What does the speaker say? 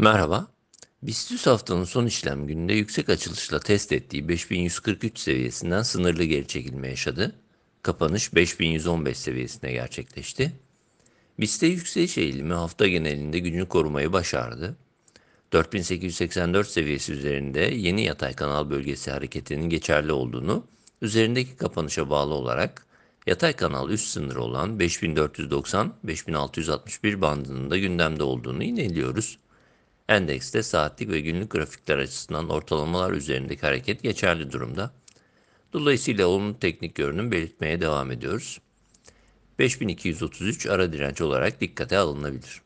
Merhaba. BIST haftanın son işlem gününde yüksek açılışla test ettiği 5143 seviyesinden sınırlı geri çekilme yaşadı. Kapanış 5115 seviyesine gerçekleşti. BIST'te yükseliş eğilimi hafta genelinde gücünü korumayı başardı. 4884 seviyesi üzerinde yeni yatay kanal bölgesi hareketinin geçerli olduğunu, üzerindeki kapanışa bağlı olarak yatay kanal üst sınırı olan 5490-5661 bandının da gündemde olduğunu ineliyoruz. Endekste saatlik ve günlük grafikler açısından ortalamalar üzerindeki hareket geçerli durumda. Dolayısıyla olumlu teknik görünüm belirtmeye devam ediyoruz. 5233 ara direnç olarak dikkate alınabilir.